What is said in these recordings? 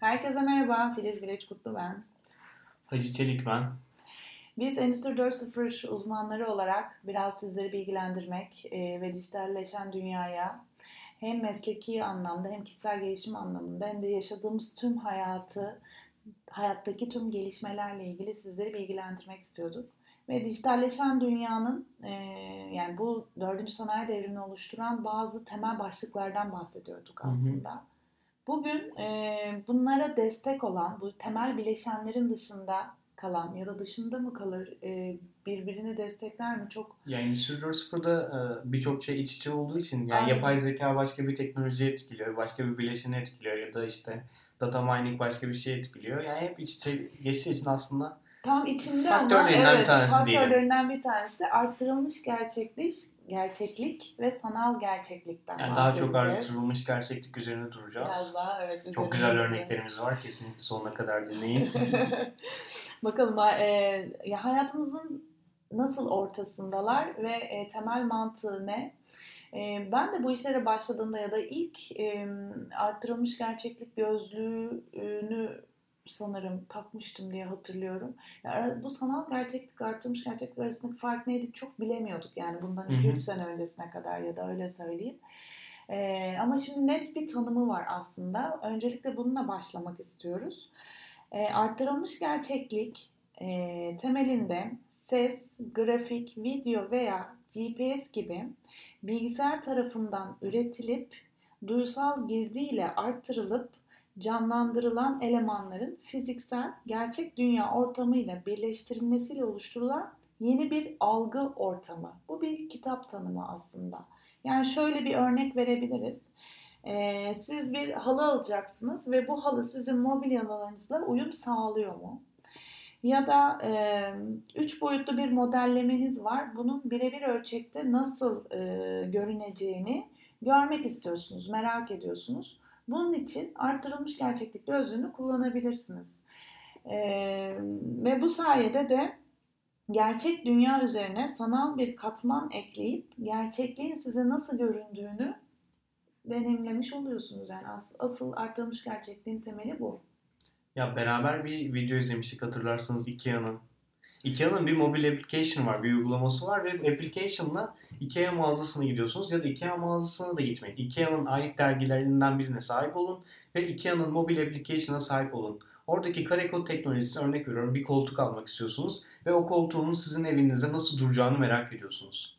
Herkese merhaba, Filiz Güleç Kutlu ben. Hacı Çelik ben. Biz Endüstri 4.0 uzmanları olarak biraz sizleri bilgilendirmek e, ve dijitalleşen dünyaya hem mesleki anlamda hem kişisel gelişim anlamında hem de yaşadığımız tüm hayatı, hayattaki tüm gelişmelerle ilgili sizleri bilgilendirmek istiyorduk. Ve dijitalleşen dünyanın e, yani bu dördüncü sanayi devrimini oluşturan bazı temel başlıklardan bahsediyorduk aslında. Hı hı. Bugün e, bunlara destek olan, bu temel bileşenlerin dışında kalan ya da dışında mı kalır, e, birbirini destekler mi çok? Yani Endüstri 4.0'da e, birçok şey iç içe olduğu için yani Aynen. yapay zeka başka bir teknoloji etkiliyor, başka bir bileşeni etkiliyor ya da işte data mining başka bir şey etkiliyor. Yani hep iç içe geçtiği için aslında tam içinde faktörlerinden ama, bir tanesi faktörlerinden bir tanesi arttırılmış gerçeklik gerçeklik ve sanal gerçeklikten yani daha çok artırılmış gerçeklik üzerine duracağız. Biraz daha evet. Çok güzel örneklerimiz var. Kesinlikle sonuna kadar dinleyin. Bakalım e, ya hayatımızın nasıl ortasındalar ve e, temel mantığı ne? E, ben de bu işlere başladığımda ya da ilk e, arttırılmış gerçeklik gözlüğünü sanırım takmıştım diye hatırlıyorum. Yani bu sanal gerçeklik artırmış gerçeklik arasındaki fark neydi çok bilemiyorduk yani bundan 2-3 sene öncesine kadar ya da öyle söyleyeyim. Ee, ama şimdi net bir tanımı var aslında. Öncelikle bununla başlamak istiyoruz. Ee, arttırılmış gerçeklik e, temelinde ses, grafik, video veya GPS gibi bilgisayar tarafından üretilip duysal girdiyle arttırılıp canlandırılan elemanların fiziksel gerçek dünya ortamıyla birleştirilmesiyle oluşturulan yeni bir algı ortamı. Bu bir kitap tanımı aslında. Yani şöyle bir örnek verebiliriz. Ee, siz bir halı alacaksınız ve bu halı sizin mobilyalarınızla uyum sağlıyor mu? Ya da e, üç boyutlu bir modellemeniz var. Bunun birebir ölçekte nasıl e, görüneceğini görmek istiyorsunuz, merak ediyorsunuz. Bunun için arttırılmış gerçeklik gözlüğünü kullanabilirsiniz. Ee, ve bu sayede de gerçek dünya üzerine sanal bir katman ekleyip gerçekliğin size nasıl göründüğünü deneyimlemiş oluyorsunuz. Yani as- asıl arttırılmış gerçekliğin temeli bu. Ya beraber bir video izlemiştik hatırlarsanız Ikea'nın. Ikea'nın bir mobil application var, bir uygulaması var ve application'la Ikea mağazasına gidiyorsunuz ya da Ikea mağazasına da gitmeyin. Ikea'nın ait dergilerinden birine sahip olun ve Ikea'nın mobil application'a sahip olun. Oradaki kare kod teknolojisi örnek veriyorum bir koltuk almak istiyorsunuz ve o koltuğun sizin evinizde nasıl duracağını merak ediyorsunuz.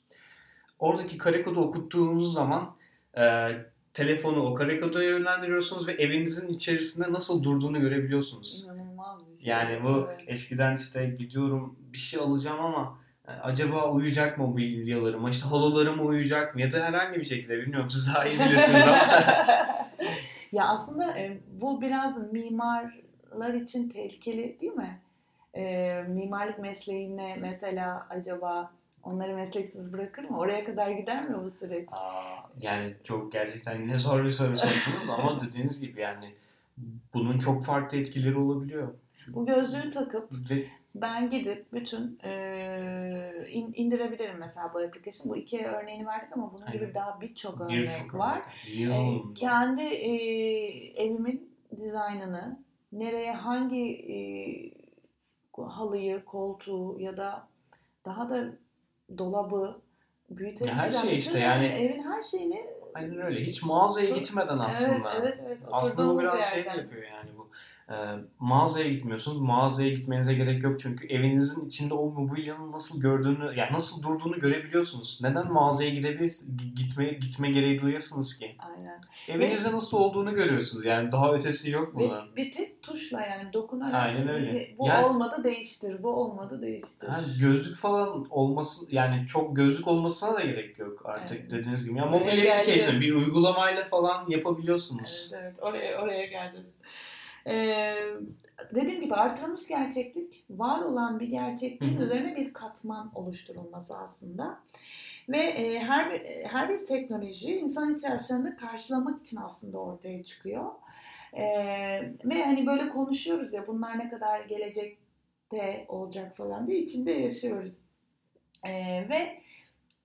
Oradaki kare kodu okuttuğunuz zaman e, telefonu o kare koda yönlendiriyorsunuz ve evinizin içerisinde nasıl durduğunu görebiliyorsunuz. Yani bu evet. eskiden işte gidiyorum bir şey alacağım ama e, acaba uyuyacak mı mobilyalarım? İşte halılarım uyuyacak mı? Ya da herhangi bir şekilde bilmiyorum siz daha iyi bilirsiniz ama. ya aslında e, bu biraz mimarlar için tehlikeli değil mi? E, mimarlık mesleğine mesela acaba onları mesleksiz bırakır mı? Oraya kadar gider mi bu süreç? Aa, yani çok gerçekten ne zor bir soru sordunuz ama dediğiniz gibi yani bunun çok farklı etkileri olabiliyor. Bu gözlüğü takıp Ve ben gidip bütün e, in, indirebilirim mesela bu application. Bu iki örneğini verdik ama bunun gibi daha birçok örnek bir var. E, kendi e, evimin dizaynını nereye hangi e, halıyı, koltuğu ya da daha da dolabı büyütebilirim. Her şey işte yani. Evin her şeyini Aynen öyle. Hiç mağazaya gitmeden aslında. Evet, evet, evet. Aslında bu biraz şey yapıyor yani bu. E, mağazaya gitmiyorsunuz. Mağazaya gitmenize gerek yok çünkü evinizin içinde o mobilyanın nasıl gördüğünü, yani nasıl durduğunu görebiliyorsunuz. Neden mağazaya gidebilir, gitme gitme gereği duyuyorsunuz ki? Aynen. Evinizde nasıl olduğunu görüyorsunuz. Yani daha ötesi yok buna. Bir, bir tek tuşla yani dokunarak. Aynen öyle. Bu yani, olmadı değiştir, bu olmadı değiştir. Yani gözlük falan olması yani çok gözlük olmasına da gerek yok artık evet. dediğiniz gibi. Yani mobil application bir uygulamayla falan yapabiliyorsunuz. Evet, evet. oraya oraya geleceğiz. Ee, dediğim gibi artırılmış gerçeklik var olan bir gerçekliğin Hı-hı. üzerine bir katman oluşturulması aslında. Ve e, her bir, her bir teknoloji insan ihtiyaçlarını karşılamak için aslında ortaya çıkıyor. E, ve hani böyle konuşuyoruz ya bunlar ne kadar gelecekte olacak falan diye içinde yaşıyoruz. E, ve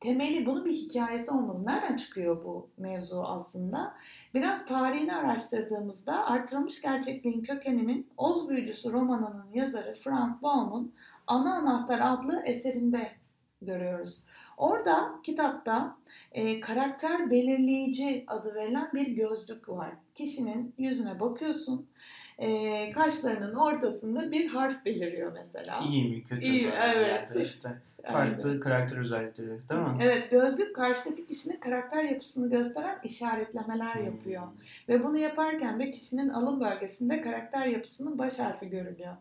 temeli bunun bir hikayesi olmalı. Nereden çıkıyor bu mevzu aslında? Biraz tarihini araştırdığımızda artırılmış gerçekliğin kökeninin Oz Büyücüsü romanının yazarı Frank Baum'un Ana Anahtar adlı eserinde görüyoruz. Orada kitapta e, karakter belirleyici adı verilen bir gözlük var. Kişinin yüzüne bakıyorsun. E, kaşlarının ortasında bir harf beliriyor mesela. İyi mi kötü İyi, mü? evet. Ya da işte farklı Aynen. karakter özellikleri değil mi? Evet gözlük karşıdaki kişinin karakter yapısını gösteren işaretlemeler Hmm. yapıyor. Ve bunu yaparken de kişinin alın bölgesinde karakter yapısının baş harfi görülüyor.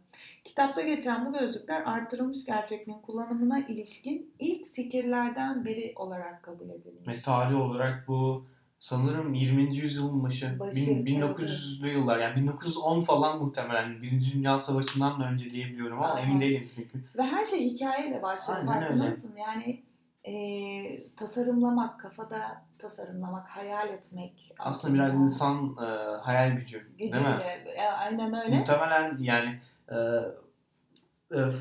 Kitapta geçen bu gözlükler artırılmış gerçekliğin kullanımına ilişkin ilk fikirlerden biri olarak kabul edilmiş. Ve tarih olarak bu sanırım 20. yüzyılın başı, Başı, bin- 1900'lü yıllar yani 1910 falan muhtemelen Birinci Dünya Savaşı'ndan da önce diyebiliyorum ama Aynen. emin değilim çünkü. Ve her şey hikayeyle başlıyor Aynen farkında mısın? Yani e, tasarımlamak, kafada tasarımlamak, hayal etmek. Aslında biraz insan e, hayal gücü değil mi? gücüyle. Aynen öyle. Muhtemelen yani e,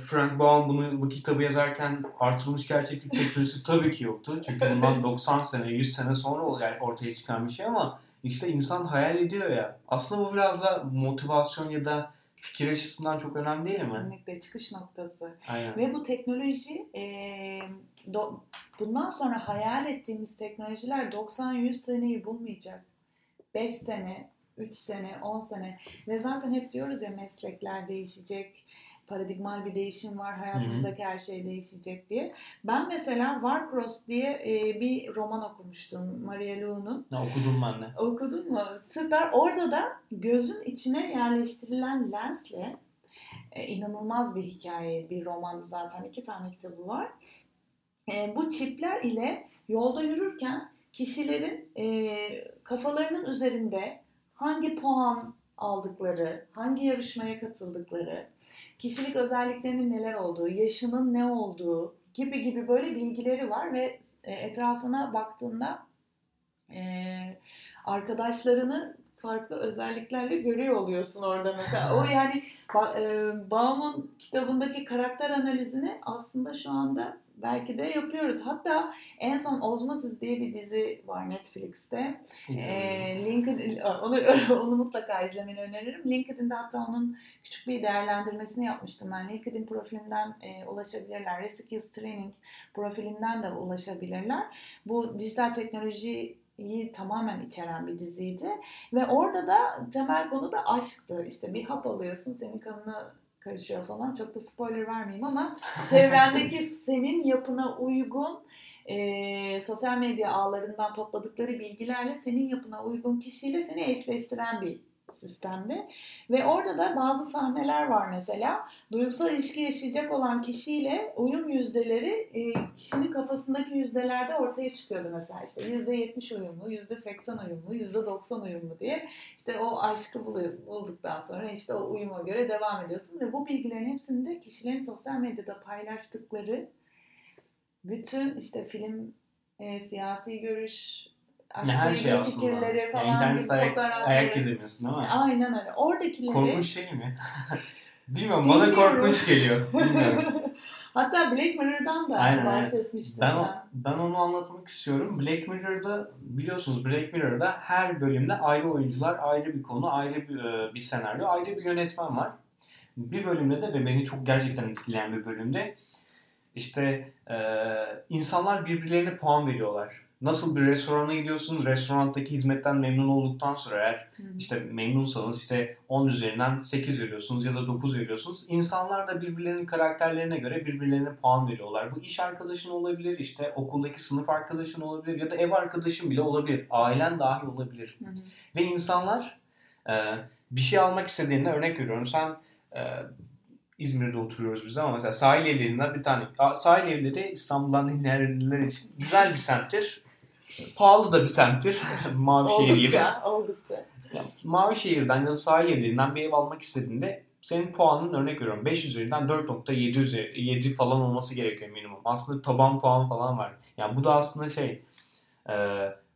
Frank Baum bunu bu kitabı yazarken artırılmış gerçeklik teknolojisi tabii ki yoktu. Çünkü bundan 90 sene, 100 sene sonra yani ortaya çıkan bir şey ama işte insan hayal ediyor ya. Aslında bu biraz da motivasyon ya da fikir açısından çok önemli değil mi? Kesinlikle çıkış noktası. Aynen. Ve bu teknoloji e, do- bundan sonra hayal ettiğimiz teknolojiler 90-100 seneyi bulmayacak. 5 sene, 3 sene, 10 sene ve zaten hep diyoruz ya meslekler değişecek, paradigmal bir değişim var, hayatımızdaki her şey değişecek diye. Ben mesela Warcross diye e, bir roman okumuştum Maria Lu'nun. Ne okudum ben de. Okudun mu? Süper. Orada da gözün içine yerleştirilen lensle e, inanılmaz bir hikaye, bir roman zaten. iki tane kitabı var. E, bu çipler ile yolda yürürken kişilerin e, kafalarının üzerinde hangi puan aldıkları, hangi yarışmaya katıldıkları, kişilik özelliklerinin neler olduğu, yaşının ne olduğu gibi gibi böyle bilgileri var ve e, etrafına baktığında e, arkadaşlarını farklı özelliklerle görüyor oluyorsun orada mesela. O yani e, Baum'un kitabındaki karakter analizini aslında şu anda belki de yapıyoruz. Hatta en son Osmosis diye bir dizi var Netflix'te. E, LinkedIn onu, onu mutlaka izlemeni öneririm. LinkedIn'de hatta onun küçük bir değerlendirmesini yapmıştım ben. LinkedIn profilimden e, ulaşabilirler. Reskills Training profilinden de ulaşabilirler. Bu dijital teknoloji iyi tamamen içeren bir diziydi. Ve orada da temel konu da aşktı. İşte bir hap alıyorsun senin kanına karışıyor falan. Çok da spoiler vermeyeyim ama çevrendeki senin yapına uygun e, sosyal medya ağlarından topladıkları bilgilerle senin yapına uygun kişiyle seni eşleştiren bir sistemde. Ve orada da bazı sahneler var mesela. Duygusal ilişki yaşayacak olan kişiyle uyum yüzdeleri e, kişinin kafasındaki yüzdelerde ortaya çıkıyordu mesela. İşte %70 uyumlu, %80 uyumlu, %90 uyumlu diye. İşte o aşkı bulduktan sonra işte o uyuma göre devam ediyorsun. Ve bu bilgilerin hepsini de kişilerin sosyal medyada paylaştıkları bütün işte film, e, siyasi görüş, Ne her şey aslında. fikirleri Yani falan, internette ayak, fotoğrafları. ayak gezemiyorsun mi? Aynen öyle. Oradakileri... Korkunç şey mi? Bilmiyorum bana Bilmiyorum. korkunç geliyor. Bilmiyorum. Hatta Black Mirror'dan da Aynen, bahsetmiştim Ben, ben. ben onu anlatmak istiyorum. Black Mirror'da biliyorsunuz Black Mirror'da her bölümde ayrı oyuncular, ayrı bir konu, ayrı bir, e, bir senaryo, ayrı bir yönetmen var. Bir bölümde de ve beni çok gerçekten etkileyen bir bölümde işte e, insanlar birbirlerine puan veriyorlar. Nasıl bir restorana gidiyorsunuz, restorandaki hizmetten memnun olduktan sonra eğer Hı hı. işte memnunsanız işte 10 üzerinden 8 veriyorsunuz ya da 9 veriyorsunuz. İnsanlar da birbirlerinin karakterlerine göre birbirlerine puan veriyorlar. Bu iş arkadaşın olabilir, işte okuldaki sınıf arkadaşın olabilir ya da ev arkadaşın bile olabilir. Ailen dahi olabilir. Hı hı. Ve insanlar e, bir şey almak istediğinde örnek veriyorum sen e, İzmir'de oturuyoruz biz ama mesela sahil evlerinden bir tane sahil evleri İstanbul'dan dinleyenler için güzel bir semttir. Pahalı da bir semttir. Mavişehir gibi. Oldukça, oldukça. Ya, Mavişehir'den ya da sahil evlerinden bir ev almak istediğinde senin puanın örnek veriyorum 5 üzerinden 4.7 üzeri 7 falan olması gerekiyor minimum. Aslında taban puan falan var. Yani bu da aslında şey e,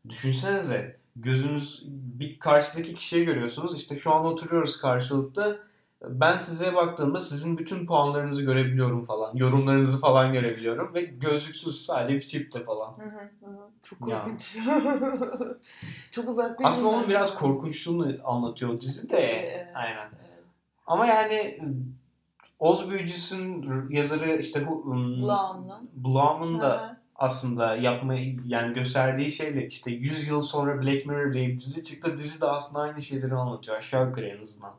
düşünsenize gözünüz bir karşıdaki kişiyi görüyorsunuz. İşte şu an oturuyoruz karşılıklı. Ben size baktığımda sizin bütün puanlarınızı görebiliyorum falan. Yorumlarınızı falan görebiliyorum. Ve gözlüksüz sadece bir çipte falan. Hı hı, hı. Çok korkunç. Çok uzak bir Aslında onun biraz korkunçluğunu anlatıyor dizi de. Evet. Aynen. Evet. Ama yani Oz Büyücüsü'nün yazarı işte bu um. Blum'un da. Aslında yapmayı yani gösterdiği şeyle işte 100 yıl sonra Black Mirror diye bir dizi çıktı. Dizi de aslında aynı şeyleri anlatıyor aşağı yukarı en azından.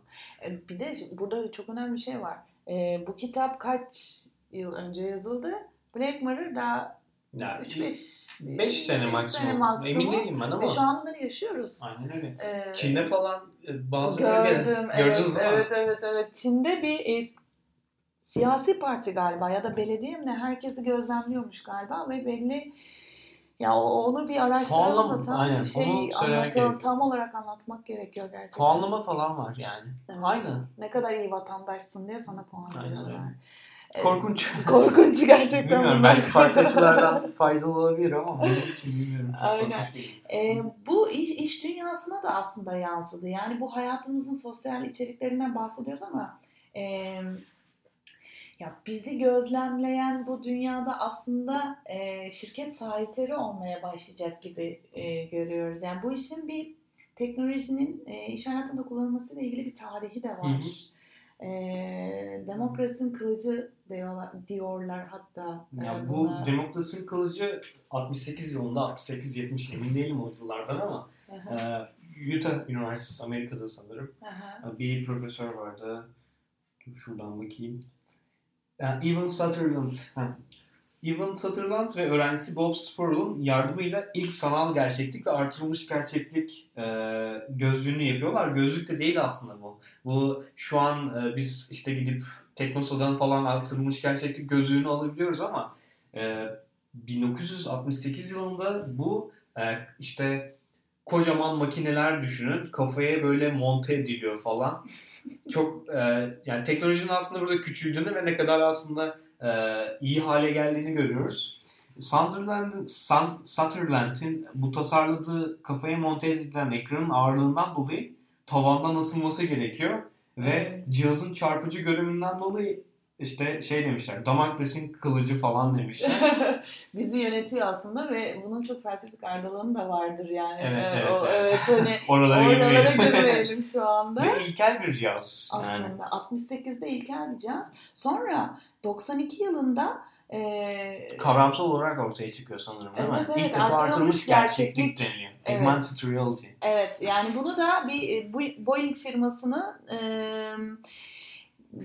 E, Bir de burada çok önemli bir şey var. E, bu kitap kaç yıl önce yazıldı? Black Mirror daha Yani 3-5 5 sene maksimum. Emin değilim ben ama. Ve şu an bunları yaşıyoruz. Aynen öyle. E, Çin'de falan e, bazı gördüm. bölgeler Evet, gördünüz mi? evet, evet, evet. Çin'de bir siyasi parti galiba ya da belediye mi ne herkesi gözlemliyormuş galiba ve belli ya onu bir araştıralım da tam aynen, şey anlatalım, tam olarak anlatmak gerekiyor gerçekten. Puanlama falan var yani. Evet. Aynen. Ne kadar iyi vatandaşsın diye sana puan veriyorlar. Korkunç. Korkunç gerçekten. Bilmiyorum bunlar. belki farklı açılardan faydalı olabilir ama benim için bilmiyorum. Çok Aynen. E, bu iş, iş dünyasına da aslında yansıdı. Yani bu hayatımızın sosyal içeriklerinden bahsediyoruz ama e, ya bizi gözlemleyen bu dünyada aslında e, şirket sahipleri olmaya başlayacak gibi e, görüyoruz. Yani bu işin bir teknolojinin e, iş hayatında kullanılmasıyla ilgili bir tarihi de var. Hı hı. E, demokrasinin kılıcı diyorlar, diyorlar hatta. e, Ya bu buna. demokrasinin kılıcı 68 yılında 68-70 emin değilim o yıllardan ama e, Utah Üniversitesi Amerika'da sanırım. aha. Bir profesör vardı. Dur şuradan bakayım. Yani Evan Sutherland. Heh. Evan Sutherland ve öğrencisi Bob Spurl'un yardımıyla ilk sanal gerçeklik ve artırılmış gerçeklik e, gözlüğünü yapıyorlar. Gözlük de değil aslında bu. Bu şu an e, biz işte gidip Teknosa'dan falan artırılmış gerçeklik gözlüğünü alabiliyoruz ama e, 1968 yılında bu e, işte kocaman makineler düşünün. Kafaya böyle monte ediliyor falan. Çok e, yani teknolojinin aslında burada küçüldüğünü ve ne kadar aslında e, iyi hale geldiğini görüyoruz. Sunderland'ın Sun, Sutherland'in bu tasarladığı kafaya monte edilen ekranın ağırlığından dolayı tavandan ısınması gerekiyor ve cihazın çarpıcı görünümünden dolayı işte şey demişler Damokles'in kılıcı falan demişler. Bizi yönetiyor aslında ve bunun çok felsefik ardılığını da vardır yani. Evet, Ee, evet, o- evet. hani Oralara oralara girmeyelim. şu anda. Ve ilkel bir cihaz. Yani. Aslında 68'de ilkel bir cihaz. Sonra 92 yılında e, Kavramsal olarak ortaya çıkıyor sanırım değil Evet, mi? evet, İlk defa artırılmış gerçeklik, gerçeklik. deniliyor. Evet. Augmented reality. Evet yani bunu da bir e, Boeing firmasını e,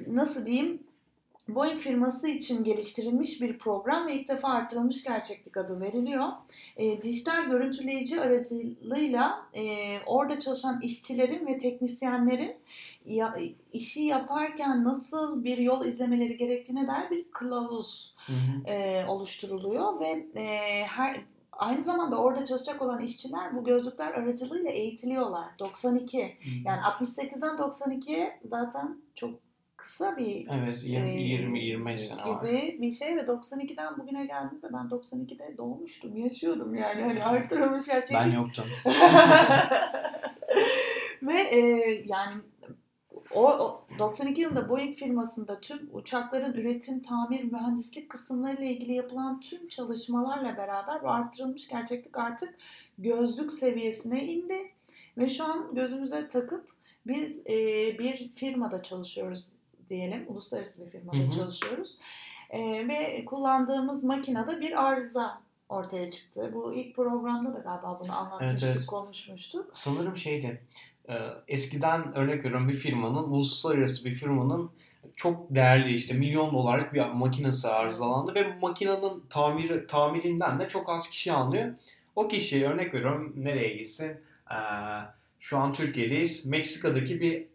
nasıl diyeyim Boeing firması için geliştirilmiş bir program ve ilk defa artırılmış gerçeklik adı veriliyor. E, dijital görüntüleyici aracılığıyla e, orada çalışan işçilerin ve teknisyenlerin ya, işi yaparken nasıl bir yol izlemeleri gerektiğine dair bir kılavuz Hı hı. e, oluşturuluyor ve e, her aynı zamanda orada çalışacak olan işçiler bu gözlükler aracılığıyla eğitiliyorlar. 92. Yani 68'den 92'ye zaten çok kısa bir Evet e, 20-25 sene var. gibi bir şey ve 92'den bugüne geldiğimizde ben 92'de doğmuştum, yaşıyordum yani hani artırılmış gerçeklik. Ben yoktum. Ve e, yani o, o 92 yılında Boeing firmasında tüm uçakların üretim, tamir, mühendislik kısımlarıyla ilgili yapılan tüm çalışmalarla beraber bu artırılmış gerçeklik artık gözlük seviyesine indi. Ve şu an gözümüze takıp biz e, bir firmada çalışıyoruz diyelim. Uluslararası bir firmada Hı hı. çalışıyoruz. E, ve kullandığımız makinede bir arıza ortaya çıktı. Bu ilk programda da galiba bunu anlatmıştık, Evet, evet. konuşmuştuk. Sanırım şeydi. e, Eskiden örnek veriyorum bir firmanın, uluslararası bir firmanın çok değerli işte milyon dolarlık bir makinesi arızalandı ve bu makinenin tamiri, tamirinden de çok az kişi anlıyor. O kişi örnek veriyorum nereye gitsin? Ee, şu an Türkiye'deyiz. Meksika'daki bir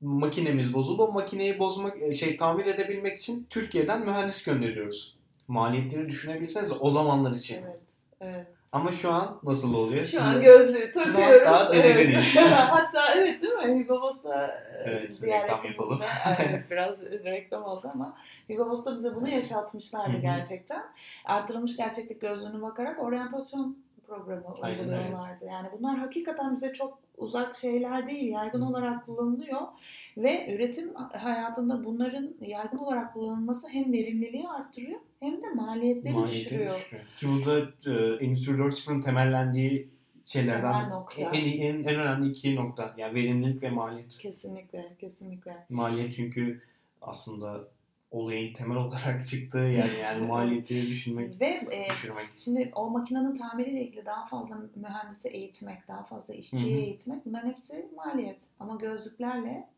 makinemiz bozuldu. O makineyi bozmak, e, şey tamir edebilmek için Türkiye'den mühendis gönderiyoruz. Maliyetleri düşünebilseniz o zamanlar için. Evet. Evet. Ama şu an nasıl oluyor? Şu Size- an gözlüğü siz takıyoruz. hatta evet. denediniz. hatta evet değil mi? Hugo Boss'ta e, Evet, reklam yapalım. evet biraz reklam oldu ama Hugo Boss'ta bize bunu yaşatmışlardı gerçekten. Artırılmış gerçeklik gözlüğüne bakarak oryantasyon programı Aynen uyguluyorlardı. Yani bunlar hakikaten bize çok uzak şeyler değil, yaygın olarak kullanılıyor ve üretim hayatında bunların yaygın olarak kullanılması hem verimliliği arttırıyor hem de maliyetleri Maliyeti düşürüyor. düşürüyor. Ki bu da e, Endüstri 4.0'ın temellendiği şeylerden en, en, en önemli iki nokta. Yani verimlilik ve maliyet. Kesinlikle, kesinlikle. Maliyet çünkü aslında olayın temel olarak çıktığı yani yani maliyeti düşünmek, Ve e, düşürmek. Şimdi o makinenin tamiriyle ilgili daha fazla mühendisi eğitmek, daha fazla işçiyi Hı hı. eğitmek bunların hepsi maliyet. Ama gözlüklerle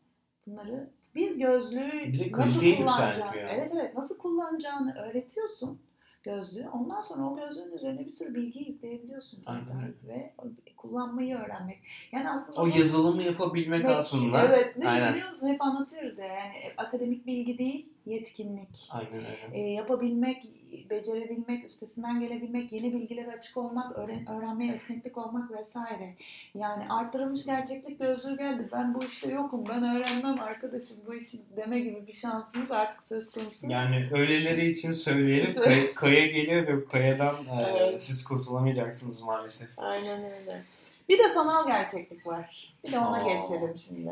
bunları bir gözlüğü Bir nasıl kullanacağını, evet evet nasıl kullanacağını öğretiyorsun gözlüğü. Ondan sonra o gözlüğün üzerine bir sürü bilgi yükleyebiliyorsun zaten Aynen ve kullanmayı öğrenmek. Yani aslında O yazılımı yapabilmek Belki- aslında. Evet, ne Aynen. biliyor musun? Hep anlatıyoruz ya. Yani akademik bilgi değil, yetkinlik. Aynen öyle. E, yapabilmek, becerebilmek, üstesinden gelebilmek, yeni bilgilere açık olmak, öğren, öğrenmeye esneklik olmak vesaire. Yani arttırılmış gerçeklik gözlüğü geldi. Ben bu işte yokum, ben öğrenmem arkadaşım bu işi deme gibi bir şansımız artık söz konusu. Yani öyleleri için söyleyelim. Söyle. Kaya, geliyor ve kayadan e, Evet. siz kurtulamayacaksınız maalesef. Aynen öyle. Bir de sanal gerçeklik var. Bir de ona Aa. geçelim şimdi.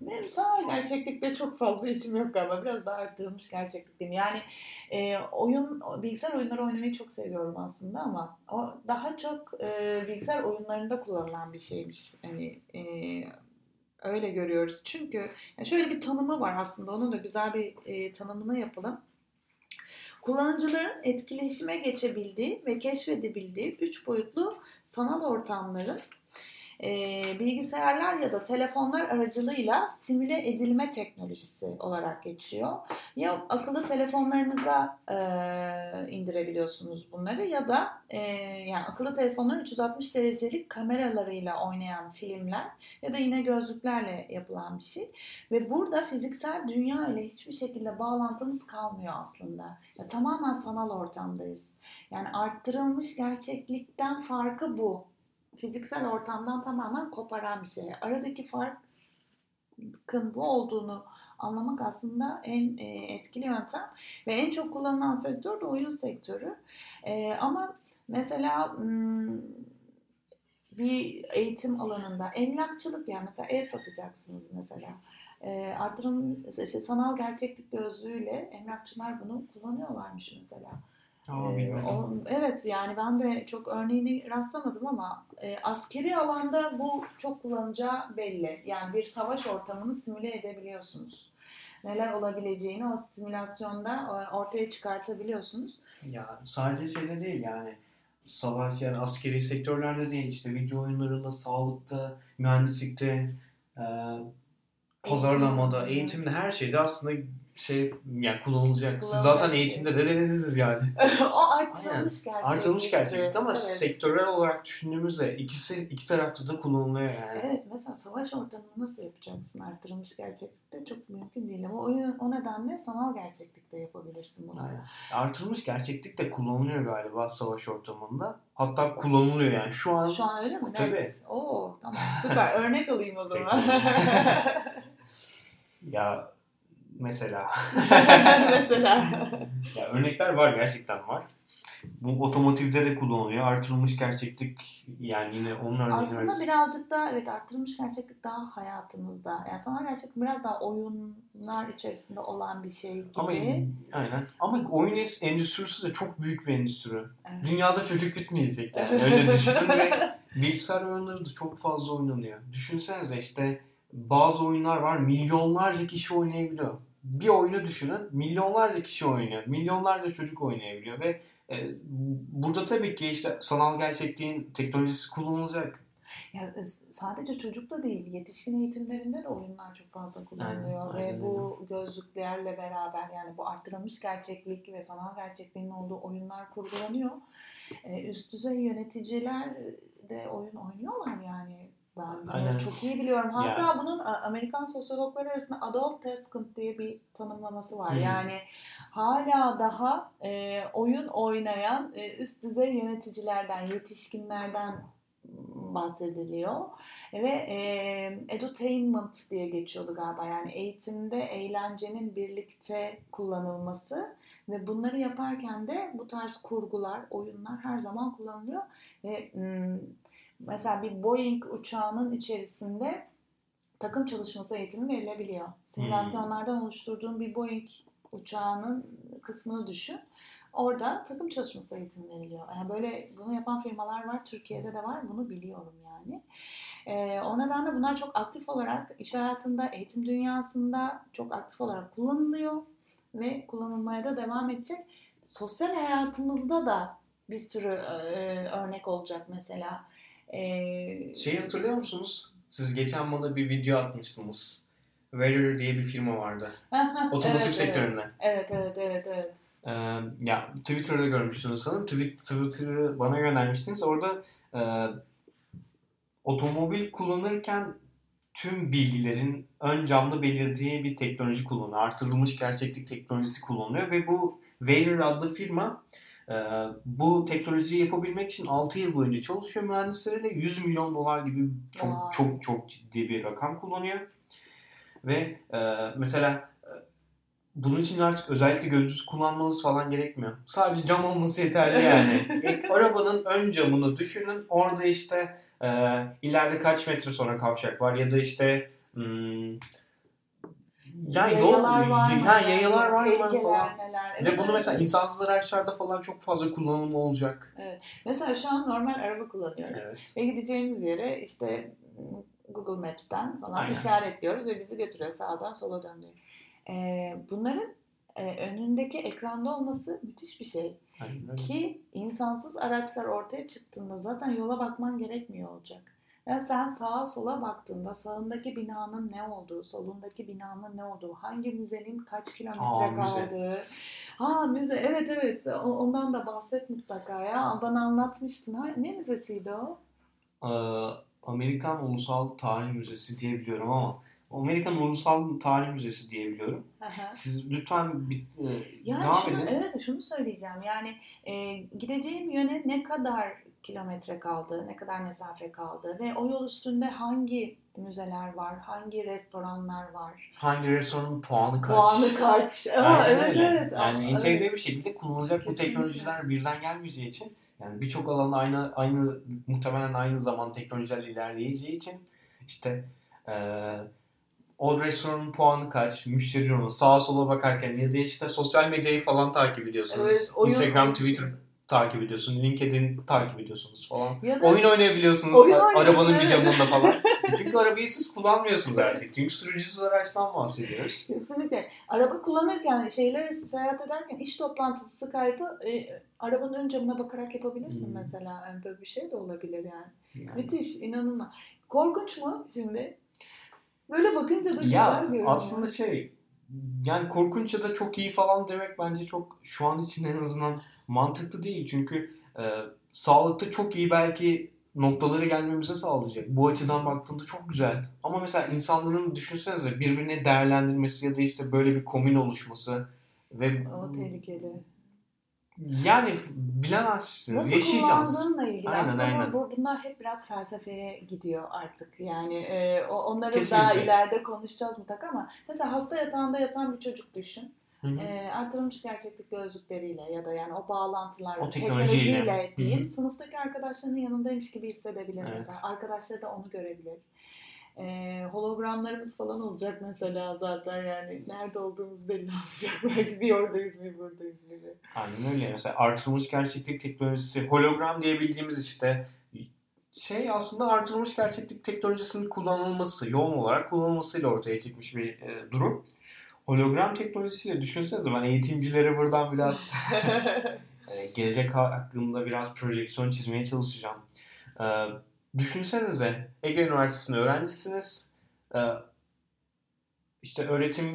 Benim sanal gerçeklikle çok fazla işim yok galiba. Biraz daha arttırılmış gerçeklik diyeyim. Yani e, oyun, bilgisayar oyunları oynamayı çok seviyorum aslında ama o daha çok e, bilgisayar oyunlarında kullanılan bir şeymiş. Hani e, öyle görüyoruz. Çünkü yani şöyle bir tanımı var aslında. Onun da güzel bir e, tanımını yapalım. Kullanıcıların etkileşime geçebildiği ve keşfedebildiği üç boyutlu sanal ortamların e, bilgisayarlar ya da telefonlar aracılığıyla simüle edilme teknolojisi olarak geçiyor. Ya akıllı telefonlarınıza e, indirebiliyorsunuz bunları ya da e, yani akıllı telefonların 360 derecelik kameralarıyla oynayan filmler ya da yine gözlüklerle yapılan bir şey. Ve burada fiziksel dünya ile hiçbir şekilde bağlantımız kalmıyor aslında. Ya, tamamen sanal ortamdayız. Yani arttırılmış gerçeklikten farkı bu. Fiziksel ortamdan tamamen koparan bir şey. Aradaki farkın bu olduğunu anlamak aslında en e, etkili yöntem ve en çok kullanılan sektör de oyun sektörü. E, ama mesela bir eğitim alanında emlakçılık yani mesela ev satacaksınız mesela. E, artırım işte sanal gerçeklik gözlüğüyle emlakçılar bunu kullanıyorlarmış mesela. Aa, Ee, o- evet yani ben de çok örneğini rastlamadım ama e, askeri alanda bu çok kullanacağı belli. Yani bir savaş ortamını simüle edebiliyorsunuz. Neler olabileceğini o simülasyonda e, ortaya çıkartabiliyorsunuz. Ya sadece şeyde değil yani savaş yani askeri sektörlerde değil işte video oyunlarında, sağlıkta, mühendislikte, e, pazarlamada, Eğitim. eğitimde her şeyde aslında şey yani kullanılacak. Siz zaten şey. eğitimde de denediniz yani. o artırılmış gerçeklik. Artılmış gerçeklik ama Evet. sektörel olarak düşündüğümüzde ikisi iki tarafta da kullanılıyor yani. Evet mesela savaş ortamını nasıl yapacaksın artırılmış gerçeklikte çok mümkün değil ama o, o nedenle sanal gerçeklikte yapabilirsin bunu. Aynen. Artırılmış gerçeklik de kullanılıyor galiba savaş ortamında. Hatta kullanılıyor yani. Şu an Şu an öyle mi? Tabii. Evet. Oo tamam süper örnek alayım o zaman. ya mesela mesela. ya örnekler var gerçekten var. Bu otomotivde de kullanılıyor. Artırılmış gerçeklik yani yine onlar da Aslında üniversite- birazcık daha evet arttırılmış gerçeklik daha hayatımızda. Yani sanal gerçeklik biraz daha oyunlar içerisinde olan bir şey gibi. Ama aynen. Ama oyun endüstrisi de çok büyük bir endüstri. Evet. Dünyada çocuk bitmeyecek yani. Öyle düşünün ve bilgisayar oyunları da çok fazla oynanıyor. Düşünsenize işte bazı oyunlar var milyonlarca kişi oynayabiliyor. Bir oyunu düşünün milyonlarca kişi oynuyor. Milyonlarca çocuk oynayabiliyor ve e, burada tabii ki işte sanal gerçekliğin teknolojisi kullanılacak. Ya, e, sadece çocuk da değil, yetişkin eğitimlerinde de oyunlar çok fazla kullanılıyor Aynen, aynen ve bu gözlüklerle beraber yani bu arttırılmış gerçeklik ve sanal gerçekliğin olduğu oyunlar kurgulanıyor. Ee, üst düzey yöneticiler de oyun oynuyorlar yani. Ben Aynen. çok iyi biliyorum. Hatta Ya. bunun Amerikan sosyologları arasında adult taskant diye bir tanımlaması var. Hmm. Yani hala daha e, oyun oynayan e, üst düzey yöneticilerden, yetişkinlerden bahsediliyor ve e, edutainment diye geçiyordu galiba yani eğitimde eğlencenin birlikte kullanılması ve bunları yaparken de bu tarz kurgular, oyunlar her zaman kullanılıyor ve mesela bir Boeing uçağının içerisinde takım çalışması eğitimi verilebiliyor. Simülasyonlardan hmm. oluşturduğun bir Boeing uçağının kısmını düşün. Orada takım çalışması eğitimi veriliyor. Yani böyle bunu yapan firmalar var. Türkiye'de de var. Bunu biliyorum yani. Ee, o nedenle bunlar çok aktif olarak iş hayatında, eğitim dünyasında çok aktif olarak kullanılıyor ve kullanılmaya da devam edecek. Sosyal hayatımızda da bir sürü e, örnek olacak mesela. Ee, Şeyi hatırlıyor musunuz? Siz geçen bana bir video atmışsınız. Weather diye bir firma vardı. Otomotiv evet, sektöründe. Evet, evet, evet, evet. Ee, ya Twitter'da görmüştünüz sanırım. Twitter'ı bana göndermiştiniz. Orada e, otomobil kullanırken tüm bilgilerin ön camda belirdiği bir teknoloji kullanılıyor. Artırılmış gerçeklik teknolojisi kullanılıyor ve bu Weather adlı firma e, bu teknolojiyi yapabilmek için 6 yıl boyunca çalışıyor mühendisleriyle 100 milyon dolar gibi çok wow. çok çok ciddi bir rakam kullanıyor. Ve e, mesela e, bunun için artık özellikle gözlük kullanmanız falan gerekmiyor. Sadece cam olması yeterli yani. İlk arabanın ön camını düşünün. Orada işte e, ileride kaç metre sonra kavşak var ya da işte hmm, ya yol, var mı? Ha, yayalar var mı falan. Neler. Evet, Ve bunu evet. mesela insansız araçlarda falan çok fazla kullanımı olacak. Evet. Mesela şu an normal araba kullanıyoruz. Evet. Ve gideceğimiz yere işte Google Maps'ten falan Aynen. işaretliyoruz ve bizi götürüyor sağdan sola dön Ee, bunların e, önündeki ekranda olması müthiş bir şey. Aynen. Ki insansız araçlar ortaya çıktığında zaten yola bakman gerekmiyor olacak. Yani sen sağa sola baktığında sağındaki binanın ne olduğu, solundaki binanın ne olduğu, hangi müzenin kaç kilometre Aa, kaldığı. Müze. Ha müze evet evet ondan da bahset mutlaka ya. Bana anlatmıştın. Ha, ne müzesiydi o? Ee, Amerikan Ulusal Tarih Müzesi diyebiliyorum ama Amerikan Ulusal Tarih Müzesi diyebiliyorum. Aha. Siz lütfen bir, e, yani devam şunu, edin. Evet şunu söyleyeceğim. Yani e, gideceğim yöne ne kadar kilometre kaldı, ne kadar mesafe kaldı ve o yol üstünde hangi müzeler var, hangi restoranlar var. Hangi restoranın puanı kaç? Puanı kaç. Aa, evet öyle. evet. Yani Aa, entegre evet. bir şekilde kullanılacak Kesinlikle. bu teknolojiler birden gelmeyeceği için yani birçok alanda aynı aynı muhtemelen aynı zaman teknolojiler ilerleyeceği için işte eee o restoranın puanı kaç, müşteri yorumu, sağa sola bakarken ya da işte sosyal medyayı falan takip ediyorsunuz. Evet, oyun, Instagram, Twitter takip ediyorsun, LinkedIn takip ediyorsunuz falan. Ya da oyun oynayabiliyorsunuz oyun arabanın bir camında falan. Çünkü arabayı siz kullanmıyorsunuz artık. Çünkü sürücüsüz araçtan bahsediyoruz. Kesinlikle. Araba kullanırken, şeyler seyahat ederken iş toplantısı Skype'ı e, arabanın ön camına bakarak yapabilirsin hmm. mesela. Yani böyle bir şey de olabilir yani. yani. Müthiş, inanılmaz. Korkunç mu şimdi? Böyle bakınca da ya, güzel görünüyor. Aslında şey yani korkunç da çok iyi falan demek bence çok şu an için en azından mantıklı değil. Çünkü e, sağlıkta çok iyi belki noktalara gelmemize sağlayacak. Bu açıdan baktığında çok güzel. Ama mesela insanların düşünsenize birbirini değerlendirmesi ya da işte böyle bir komün oluşması ve o tehlikeli. Yani bilemezsiniz. Nasıl yaşayacağız. kullandığınla ilgili. Aynen, Aslında aynen. Bu, bunlar hep biraz felsefeye gidiyor artık. Yani e, onları Kesinlikle. daha ileride konuşacağız mutlaka ama mesela hasta yatağında yatan bir çocuk düşün. Hı hı. E, artırılmış gerçeklik gözlükleriyle ya da yani o bağlantılarla, o teknolojiyle, teknolojiyle diyeyim hı hı. sınıftaki arkadaşlarının yanındaymış gibi hissedebilir evet. mesela. Arkadaşları da onu görebilir. E, hologramlarımız falan olacak mesela zaten yani nerede olduğumuz belli olacak. Belki bir oradayız bir buradayız gibi. Aynen öyle. Mesela artırılmış gerçeklik teknolojisi, hologram diye bildiğimiz işte şey aslında artırılmış gerçeklik teknolojisinin kullanılması, yoğun olarak kullanılmasıyla ortaya çıkmış bir e, durum. Hologram teknolojisiyle düşünsenize ben eğitimcilere buradan biraz e, gelecek hakkında biraz projeksiyon çizmeye çalışacağım. E, düşünsenize Ege Üniversitesi'nde öğrencisiniz. E, işte öğretim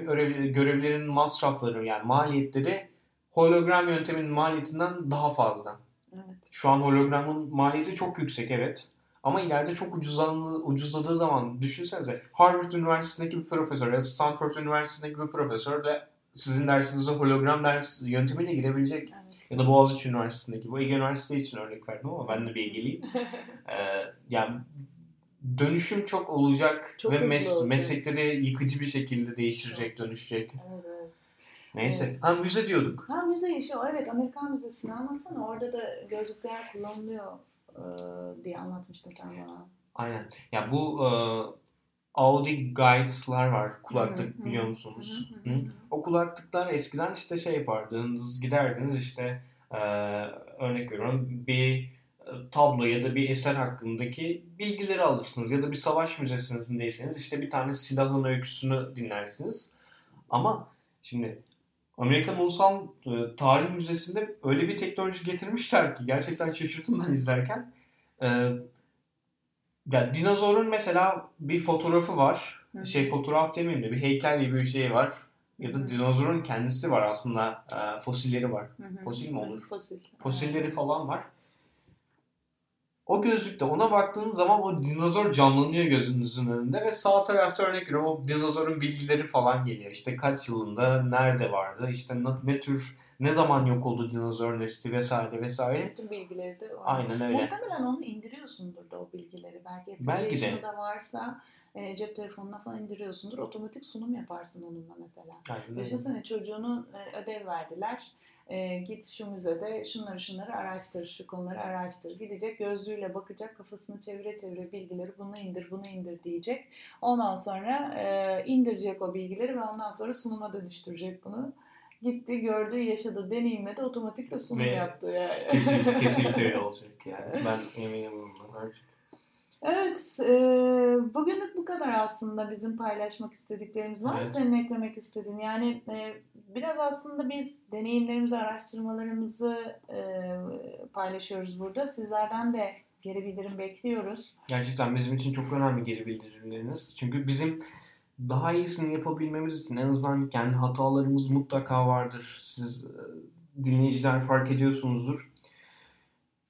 görevlerinin masrafları yani maliyetleri hologram yönteminin maliyetinden daha fazla. Evet. Şu an hologramın maliyeti çok yüksek evet. Ama ileride çok ucuzlandı, ucuzladığı zaman düşünsenize Harvard Üniversitesi'ndeki bir profesör ya Stanford Üniversitesi'ndeki bir profesör de sizin dersinize hologram ders yöntemiyle girebilecek. Evet. Ya da Boğaziçi Üniversitesi'ndeki. Bu Ege Üniversitesi için örnek verdim ama ben de bir Ege'liyim. Ee, yani dönüşüm çok olacak Çok ve mes- olacak. meslekleri yıkıcı bir şekilde değiştirecek, dönüşecek. evet. Neyse. Evet. Ha müze diyorduk. Ha müze işi o evet Amerikan Müzesi'ni anlatsana orada da gözlükler kullanılıyor e, diye anlatmıştın sen bana. Aynen. Ya bu e, Audi Guides'lar var. Kulaklık Hı hı, biliyor musunuz? Hı hı hı. Hı? O kulaklıklar eskiden işte şey yapardınız, giderdiniz işte e, örnek veriyorum bir e, tablo ya da bir eser hakkındaki bilgileri alırsınız ya da bir savaş müzesindeyseniz işte bir tane silahın öyküsünü dinlersiniz. Ama şimdi Amerikan Ulusal e, Tarih Müzesi'nde öyle bir teknoloji getirmişler ki gerçekten şaşırdım ben izlerken. E, ya dinozorun mesela bir fotoğrafı var. Hı. Şey fotoğraf demeyeyim de bir heykel gibi bir şey var. Ya da dinozorun kendisi var aslında. e, fosilleri var. Hı hı. Fosil mi olur? Fosil. Fosilleri falan var. O gözlükte ona baktığınız zaman o dinozor canlanıyor gözünüzün önünde ve sağ tarafta örnek veriyorum o dinozorun bilgileri falan geliyor. İşte kaç yılında nerede vardı, işte ne, ne tür, ne zaman yok oldu dinozor nesli vesaire vesaire. Bütün bilgileri de var. Aynen öyle. Muhtemelen onu indiriyorsundur da o bilgileri. Belki Belki de. da varsa e, cep telefonuna falan indiriyorsundur. Otomatik sunum yaparsın onunla mesela. Aynen öyle. Düşünsene çocuğunu e, ödev verdiler. E, git şu müzede şunları şunları araştır, şu konuları araştır. Gidecek gözlüğüyle bakacak, kafasını çevire çevire bilgileri bunu indir, bunu indir diyecek. Ondan sonra e, indirecek o bilgileri ve ondan sonra sunuma dönüştürecek bunu. Gitti, gördü, yaşadı, deneyimledi, otomatikle sunum Ve yaptı yani. Kesin, kesinlikle öyle olacak yani. Ben eminim bundan artık. Evet, e, bugünlük bu kadar aslında bizim paylaşmak istediklerimiz var mı Evet. senin eklemek istediğin? Yani e, biraz aslında biz deneyimlerimizi, araştırmalarımızı e, paylaşıyoruz burada. Sizlerden de geri bildirim bekliyoruz. Gerçekten bizim için çok önemli geri bildirimleriniz. Çünkü bizim daha iyisini yapabilmemiz için en azından kendi hatalarımız mutlaka vardır. Siz e, dinleyiciler fark ediyorsunuzdur.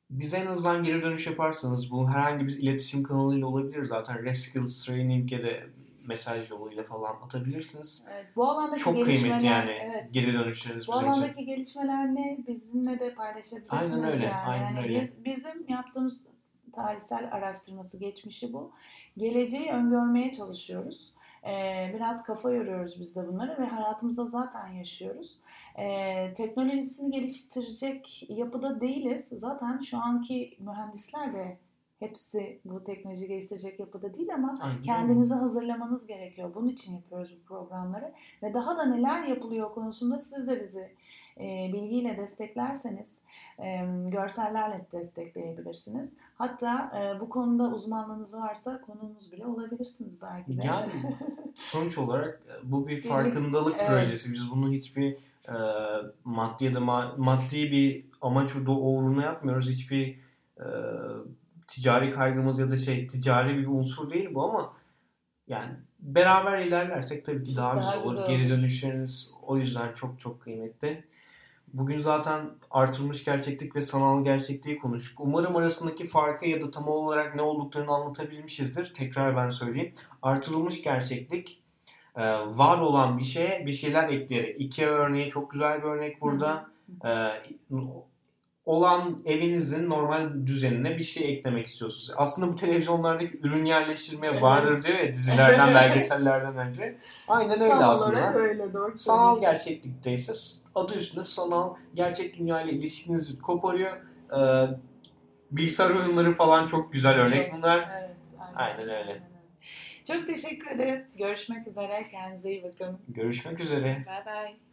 Bize en azından geri dönüş yaparsanız bu herhangi bir iletişim kanalıyla olabilir zaten. Reskills Training'e de mesaj yoluyla falan atabilirsiniz. Evet, bu alandaki Çok gelişmeler, kıymetli yani evet, geri dönüşleriniz bu bizim için. alandaki gelişmeler ne bizimle de paylaşabilirsiniz. Aynen öyle, Yani. aynen Yani öyle. Biz, bizim yaptığımız tarihsel araştırması, geçmişi bu. Geleceği öngörmeye çalışıyoruz. Ee, biraz kafa yoruyoruz biz de bunları ve hayatımızda zaten yaşıyoruz. Ee, teknolojisini geliştirecek yapıda değiliz. Zaten şu anki mühendisler de hepsi bu teknoloji geliştirecek yapıda değil ama Aynen. kendinizi hazırlamanız gerekiyor. Bunun için yapıyoruz bu programları. Ve daha da neler yapılıyor konusunda siz de bizi e, bilgiyle desteklerseniz, e, görsellerle destekleyebilirsiniz. Hatta e, bu konuda uzmanlığınız varsa konuğumuz bile olabilirsiniz belki de. Yani sonuç olarak e, bu bir farkındalık evet. projesi. Biz bunu hiçbir e, maddi ya da ma- maddi bir amaç uğruna yapmıyoruz. Hiçbir e, ticari kaygımız ya da şey ticari bir unsur değil bu ama yani beraber ilerlersek tabii ki daha, Daha güzel olur. Geri dönüşleriniz o yüzden çok çok kıymetli. Bugün zaten artırılmış gerçeklik ve sanal gerçekliği konuştuk. Umarım arasındaki farkı ya da tam olarak ne olduklarını anlatabilmişizdir. Tekrar ben söyleyeyim. Artırılmış gerçeklik e, var olan bir şeye bir şeyler ekleyerek. IKEA örneği çok güzel bir örnek burada. E, olan evinizin normal düzenine bir şey eklemek istiyorsunuz. Aslında bu televizyonlardaki ürün yerleştirme Evet. vardır diyor ya dizilerden, belgesellerden önce. Aynen öyle Tam aslında. öyle doğru Sanal gerçeklikte ise adı üstünde sanal gerçek dünya ile ilişkinizi koparıyor. Ee, bilgisayar oyunları falan çok güzel örnek bunlar. Evet, Aynen öyle. Çok teşekkür ederiz. Görüşmek üzere. Kendinize iyi bakın. Görüşmek üzere. Bye bye.